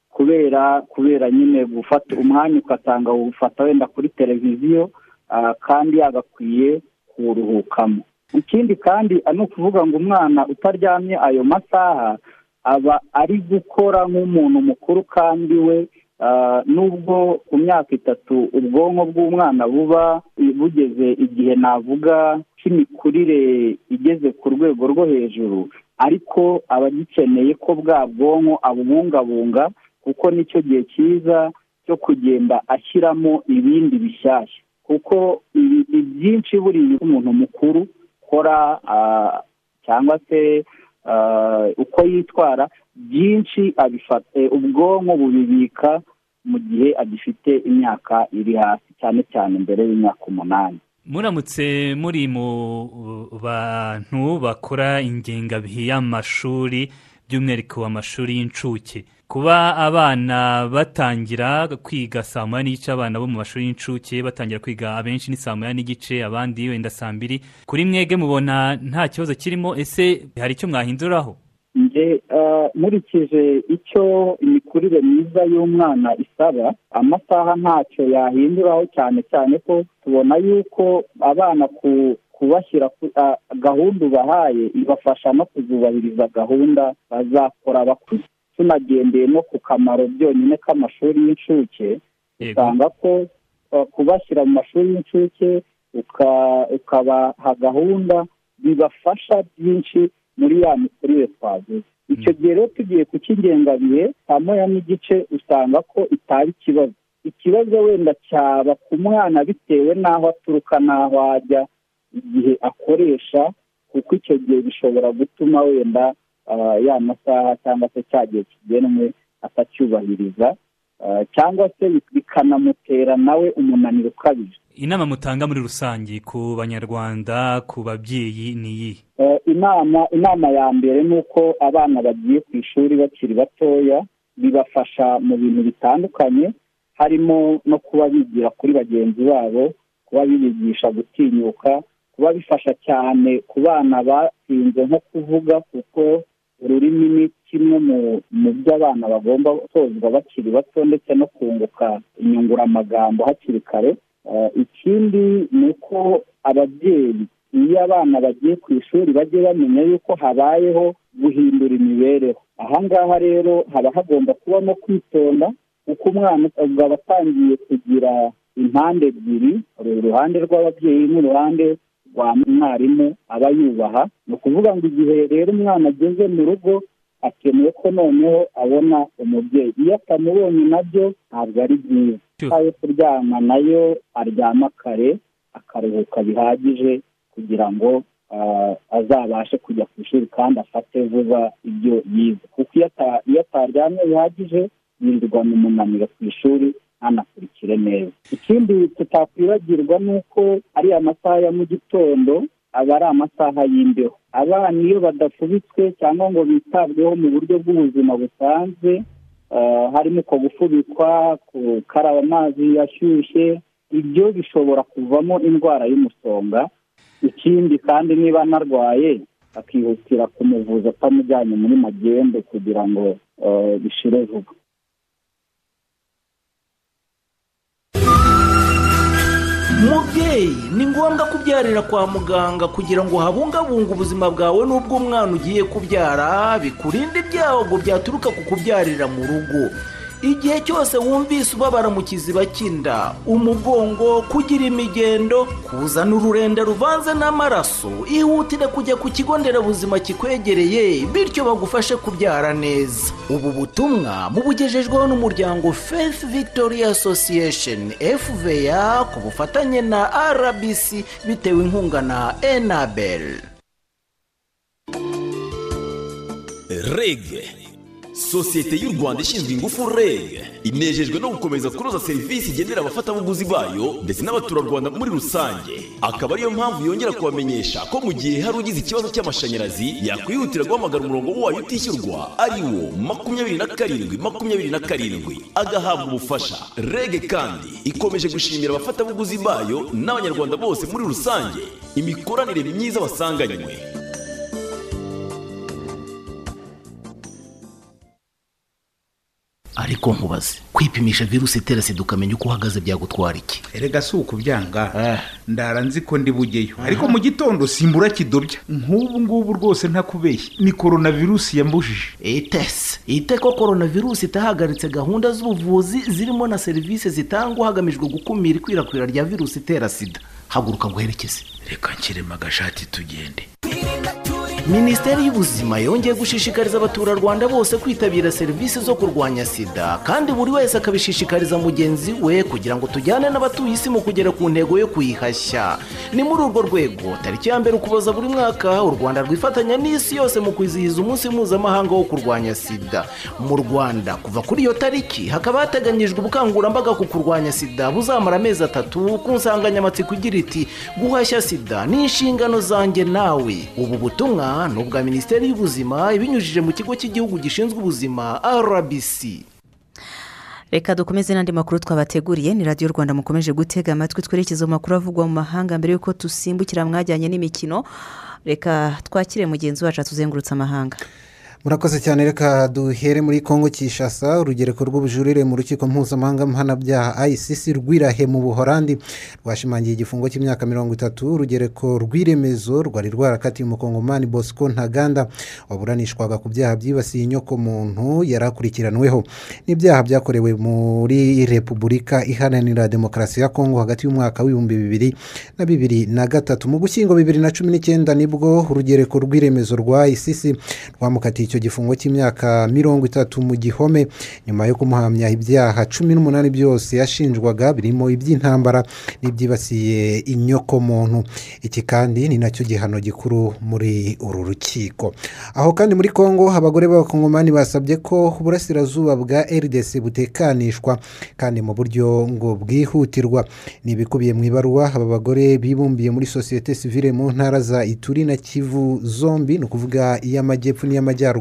Kubera kubera nyine gufata umwanya ugasanga ufata wenda kuri televiziyo ah, kandi yagakwiye kuwuruhukamo ikindi kandi ni ukuvuga ngo umwana utaryamye ayo masaha aba ari gukora nk'umuntu mukuru kandi we ah, nubwo ku myaka itatu ubwonko bw'umwana buba bugeze igihe navuga cy'imikurire igeze ku rwego rwo hejuru ariko aba agikeneye ko bwa bwonko abubungabunga kuko ni cyo gihe cyiza cyo kugenda ashyiramo ibindi bishyashya. Kuko ibi- ibyinshi buriya umuntu mukuru ukora cyangwa se uko yitwara byinshi abifata eh, ubwonko bubibika mu gihe agifite imyaka iri hasi cyane cyane mbere y'imyaka umunani. Muramutse muri mu uh, bantu bakora ingengabihe y'amashuri by'umwihariko amashuri y'incuke. Kuba abana batangira kwiga saa moya n'igice abana bo mu mashuri y'incuke batangira kwiga abenshi ni saa moya n'igice abandi wenda saa mbiri. Kuri mwege mubona nta kibazo kirimo ese hari icyo mwahinduraho? Ah, nkurikije icyo imikurire myiza y'umwana isaba amasaha ntacyo yahinduraho cyane cyane ko tubona yuko abana ku kubashyira ku ah, gahunda ubahaye ibafasha no kuzubahiriza gahunda bazakora bakuze tunagendeye no ku kamaro byonyine k'amashuri y'incuke usanga ko ah, kubashyira mu mashuri y'incuke uka- ukabaha gahunda bibafasha byinshi muri ya mikurire twavuze. Icyo gihe rero tugiye ku cy'ingengabihe saa moya n'igice usanga ko itaba ikibazo. Ikibazo wenda cyaba ku mwana bitewe n'aho aturuka n'aho ajya igihe akoresha kuko icyo gihe bishobora gutuma wenda ah, ya masaha cyangwa se cya gihe kigenwe atacyubahiriza ah, cyangwa se bikanamutera nawe umunaniro ukabije. Inama mutanga muri rusange ku banyarwanda ku babyeyi ni iyihe? Eh, inama inama ya mbere ni uko abana bagiye ku ishuri bakiri batoya bibafasha mu bintu bitandukanye harimo no kuba bigira kuri bagenzi babo kuba bibigisha gutinyuka kuba bifasha cyane ku bana batsinze nko kuvuga kuko ururimi ni kimwe mu byo abana bagomba gutozwa bakiri bato ndetse no kunguka inyunguramagambo hakiri kare. Ikindi ni uko ababyeyi iyo abana bagiye ku ishuri bajye bamenya yuko habayeho guhindura imibereho. Aha ngaha rero haba hagomba kubamo kwitonda kuko umwana aba atangiye kugira impande ebyiri uruhande rw'ababyeyi n'uruhande rwa mwarimu aba yubaha. Ni ukuvuga ngo igihe rero umwana ageze mu rugo akeneye ko noneho abona umubyeyi. Iyo atamubonye na byo ntabwo ari byiza. Yo kuryama na yo aryama kare akaruhuka bihagije kugira ngo ah, azabashe kujya ku ishuri kandi afate vuba ibyo yize. Kuko iyo ataryamye bihagije yirirwana umunaniro ku ishuri ntanakurikire neza. Ikindi tutakwibagirwa ni uko ariya masaha ya mu gitondo aba ari amasaha y'imbeho. Abana iyo badafubitswe cyangwa ngo bitabweho mu buryo bw'ubuzima busanzwe ah, harimo uko gufubikwa gukaraba amazi ashyushye ibyo bishobora kuvamo indwara y'umusonga. Ikindi kandi niba anarwaye akihutira kumuvuza atamujyanye muri magendu kugira ngo eh, bishire vuba. Mubyeyi ni ngombwa kubyarira kwa muganga kugira ngo habungabunge ubuzima bwawe n'ubw'umwana ugiye kubyara bikurinde ibyago byaturuka ku kubyarira mu rugo. Igihe cyose wumvise ubabara mu kiziba cy'inda umugongo kugira imigendo kuzana ururenda ruvanze n'amaraso ihutire kujya ku kigo nderabuzima kikwegereye bityo bagufashe kubyara neza. Ubu butumwa mubugejejweho n'umuryango faith victory association fva ku bufatanye na rbc bitewe inkunga na enabel. Rege sosiyete y'u rwanda ishinzwe ingufu reg. Inejejwe no gukomeza kunoza serivisi igenera abafatabuguzi bayo ndetse n'abaturarwanda muri rusange. Akaba ariyo mpamvu yongera kubamenyesha ko mu gihe hari ugize ikibazo cy'amashanyarazi yakwihutira guhamagara umurongo wayo utishyurwa ari wo makumyabiri na karindwi makumyabiri na karindwi. Agahabwa ubufasha. Reg kandi ikomeje gushimira abafatabuguzi bayo n'abanyarwanda bose muri rusange. Imikoranire myiza basanganywe. Ariko nkubaze kwipimisha virusi itera sida ukamenya uko uhagaze byagutwara iki? Erega si ukubyanga. Ndara nzi ko ndi bujyeyo ariko mu gitondo simbura kidobya. Nk'ubu ngubu rwose ntakubeshye. Ni korona virusi yambujije. Itese ite ko korona virusi itahagaritse gahunda z'ubuvuzi zirimo na serivisi zitangwa hagamijwe gukumira ikwirakwira rya virusi itera sida. Haguruka nguherekeze reka nshyiremo agashati tugende. Minisiteri y'ubuzima yongeye gushishikariza abaturarwanda bose kwitabira serivisi zo kurwanya sida kandi buri wese akabishishikariza mugenzi we kugira ngo tujyane n'abatuye isi mu kugera ku ntego yo kuyihashya ni muri urwo rwego tariki ya mbere ukuboza buri mwaka u rwanda rwifatanya n'isi yose mu kwizihiza umunsi mpuzamahanga wo kurwanya sida. Mu rwanda kuva kuri iyo tariki hakaba hateganyijwe ubukangurambaga ku kurwanya sida buzamara amezi atatu ku nsanganyamatsiko igira iti guhashya sida ni inshingano zanjye nawe. Ubu butumwa ni ubwa minisiteri y'ubuzima ibinyujije mu kigo cy'igihugu gishinzwe ubuzima rbc reka dukomeze n'andi makuru twabateguriye. Ni radiyo rwanda mukomeje gutega amatwi twerekeza mu makuru avugwa mu mahanga mbere y'uko dusimbukira mwajyanye n'imikino. Reka twakire mugenzi wacu atuzengurutse amahanga. Murakoze cyane reka duhere muri kongo kishasa urugereko rw'ubujurire mu rukiko mpuzamahanga mpanabyaha icc rwirahe mu buhorandi rwashimangiye igifungo cy'imyaka mirongo itatu urugereko rw'iremezo rwari rwarakatiye umukongomani bosco ntaganda waburanishwaga ku byaha byibasiye inyokomuntu yari akurikiranweho n'ibyaha byakorewe muri repubulika iharanira demokarasi ya kongo hagati y'umwaka w'ibihumbi bibiri na bibiri na gatatu. Mu gushyingo bibiri na cumi n'icyenda ni bwo urugereko rw'iremezo rwa icc rwamukatiye icyo gifungo cy'imyaka mirongo itatu mu gihome nyuma yo kumuhamya ibyaha cumi n'umunani byose yashinjwaga birimo iby'intambara n'ibyibasiye inyokomuntu. Iki kandi ni na cyo gihano gikuru muri uru rukiko. Aho kandi muri congo abagore b'abakongomani basabye ko uburasirazuba bwa rdc butekanishwa kandi mu buryo ngo bwihutirwa. Ni ibikubiye mu ibaruwa aba bagore bibumbiye muri sosiyete sivile mu ntara za ituri na kivu zombi ni ukuvuga iy'amajyepfo n'iy'amajyaruguru.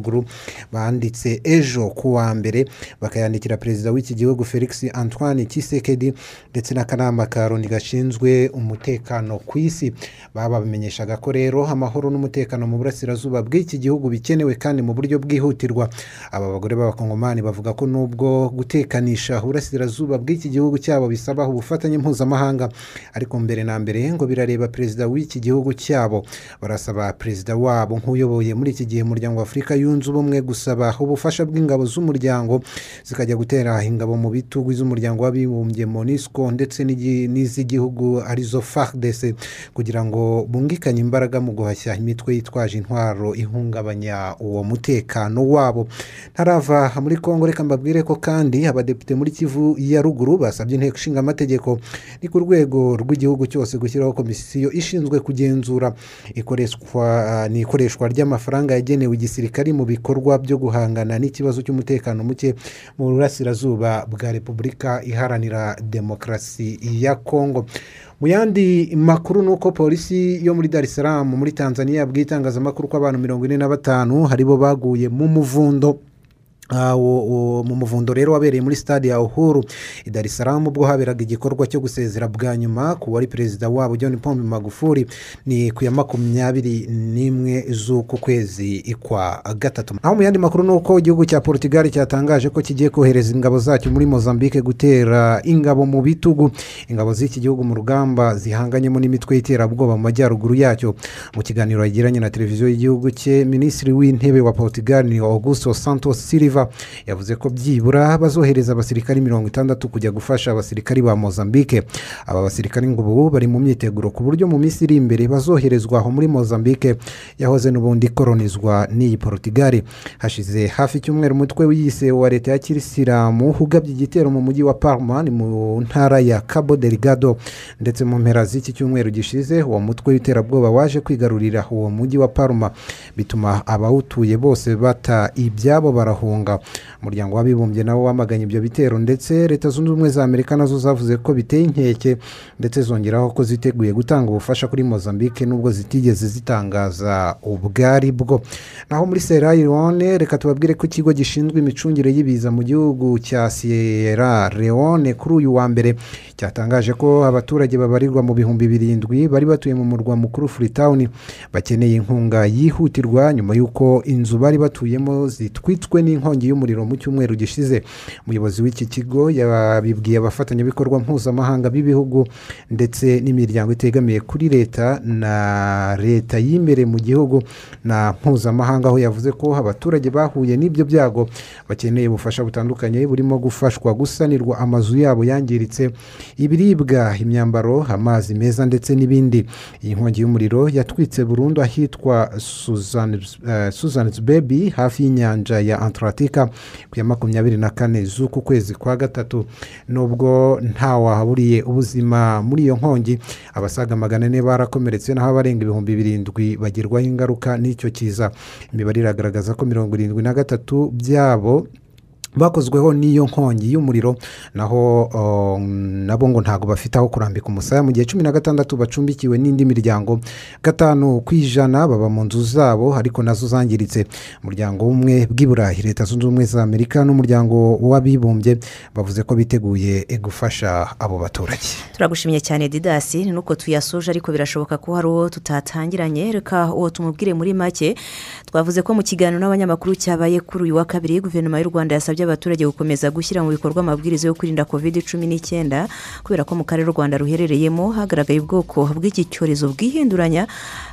Banditse ejo ku wa mbere bakayandikira perezida w'iki gihugu felix antoine kisekedi ndetse n'akanama ka loni gashinzwe umutekano ku isi. Babamenyeshaga ko rero amahoro n'umutekano mu burasirazuba bw'iki gihugu bikenewe kandi mu buryo bwihutirwa. Aba bagore b'abakongomani bavuga ko nubwo gutekanisha uburasirazuba bw'iki gihugu cyabo bisaba ubufatanye mpuzamahanga ariko mbere na mbere ngo birareba perezida w'iki gihugu cyabo. Barasaba perezida wabo nk'uyoboye muri iki gihe umuryango wa afurika yunze ubumwe gusaba ubufasha bw'ingabo z'umuryango zikajya gutera ingabo mu bitugu z'umuryango w'abibumbye monisco ndetse n'iz'igihugu ari zo fardc kugira ngo bungikanye imbaraga mu guhashya imitwe yitwaje intwaro ihungabanya uwo mutekano wabo ntarava muri congo reka mbabwire ko kandi abadepite muri kivu ya ruguru basabye inteko ishinga amategeko ni ku rwego rw'igihugu cyose gushyiraho komisiyo ishinzwe kugenzura ikoreshwa ni ikoreshwa ry'amafaranga yagenewe igisirikare mu bikorwa byo guhangana n'ikibazo cy'umutekano muke mu burasirazuba bwa repubulika iharanira demokarasi ya kongo. Mu yandi makuru ni uko polisi yo muri dar salaam muri tanzania yabwiye itangazamakuru ko abantu mirongo ine na batanu haribo baguye mu muvundo. Mu muvundo rero wabereye muri stade ya uhuru i dar ubwo haberaga igikorwa cyo gusezera bwa nyuma ku wari perezida wabo john pombe magufuli ni ku ya makumyabiri n'imwe z'uku kwezi kwa gatatu. Naho mu yandi makuru ni uko igihugu cya portugal cyatangaje ko kigiye kohereza ingabo zacyo muri mozambique gutera ingabo mu bitugu. Ingabo z'iki gihugu mu rugamba zihanganyemo n'imitwe y'iterabwoba mu majyaruguru yacyo. Mu kiganiro yagiranye na televiziyo y'igihugu cye minisitiri w'intebe wa portugal ni augusto santos silva yavuze ko byibura bazohereza abasirikari mirongo itandatu kujya gufasha abasirikari ba mozambique. Aba basirikari ngo ubu bari mu myiteguro ku buryo mu minsi iri imbere bazoherezwa aho muri mozambique. Yahoze n'ubundi koronizwa n'iyi portugal. Hashize hafi icyumweru umutwe wiyise wa leta ya kirisilamu ugabye igitero mu mujyi wa parma ni mu ntara ya cabo delgado. Ndetse mu mpera z'iki cyumweru gishize uwo mutwe w'iterabwoba waje kwigarurira uwo mujyi wa parma bituma abawutuye bose bata ibyabo barahunga. Umuryango w'abibumbye nawo wamaganye ibyo bitero ndetse leta zunze ubumwe za amerika na zo zavuze ko biteye inkeke ndetse zongeraho ko ziteguye gutanga ubufasha kuri mozambique nubwo zitigeze zitangaza ubwari bwo. Naho muri sierra leone reka tubabwire ko ikigo gishinzwe imicungire y'ibiza mu gihugu cya sierra leone kuri uyu wa mbere cyatangaje ko abaturage babarirwa mu bihumbi birindwi bari batuye mu murwa mukuru freetown bakeneye inkunga yihutirwa nyuma y'uko inzu bari batuyemo zitwitswe n'inkongi y'umuriro mu cyumweru gishize. Umuyobozi w'iki kigo yabibwiye abafatanyabikorwa mpuzamahanga b'ibihugu ndetse n'imiryango itegamiye kuri leta na leta y'imbere mu gihugu na mpuzamahanga aho yavuze ko abaturage bahuye n'ibyo byago bakeneye ubufasha butandukanye burimo gufashwa gusanirwa amazu yabo yangiritse ibiribwa imyambaro amazi meza ndetse n'ibindi. Iyi nkongi y'umuriro yatwitse burundu ahitwa suzan's baby hafi y'inyanja ya antaratika ku ya makumyabiri na kane z'uku kwezi kwa gatatu nubwo ntawahaburiye ubuzima muri iyo nkongi abasaga magana ane barakomeretse naho abarenga ibihumbi birindwi bagirwaho ingaruka n'icyo kiza. Imibare iragaragaza ko mirongo irindwi na gatatu byabo bakozweho n'iyo nkongi y'umuriro naho nabo ngo ntabwo bafite aho kurambika umusaya. Mu gihe cumi na gatandatu bacumbikiwe n'indi miryango gatanu ku ijana baba mu nzu zabo ariko na zo zangiritse. Umuryango w'ubumwe bw'i burayi leta zunze ubumwe za amerika n'umuryango w'abibumbye bavuze ko biteguye gufasha abo baturage. Turagushimye cyane didasi nuko tuyasoje ariko birashoboka ko hari uwo tutatangiranye. Reka uwo tumubwire muri make. Twavuze ko mu kiganiro n'abanyamakuru cyabaye kuri uyu wa kabiri guverinoma y'u rwanda yasabye abaturage gukomeza gushyira mu bikorwa amabwiriza yo kwirinda kovide cumi n'icyenda kubera ko mu karere u rwanda ruherereyemo hagaragaye ubwoko bw'iki cyorezo bwihinduranya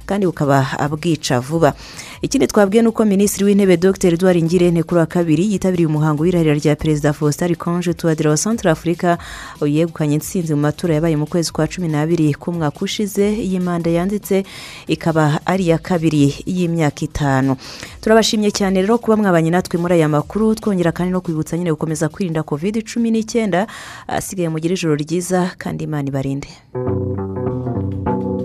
kandi bukaba bwica vuba. Ikindi twabwiye ni uko minisitiri w'intebe dr. Edouard ngirente kuri wa kabiri yitabiriye umuhango w'irahira rya perezida faustin konje tuwadira wa santara afurika yegukanye intsinzi mu matora yabaye mu kwezi kwa cumi n'abiri k'umwaka ushize. Iyi manda yanditse ikaba ari iya kabiri y'imyaka itanu. Turabashimye cyane rero kuba mwabanye natwe muri aya makuru. Twongera kandi no kwibutsa nyine gukomeza kwirinda kovide cumi n'icyenda asigaye mugire ijoro ryiza kandi imana ibarinde.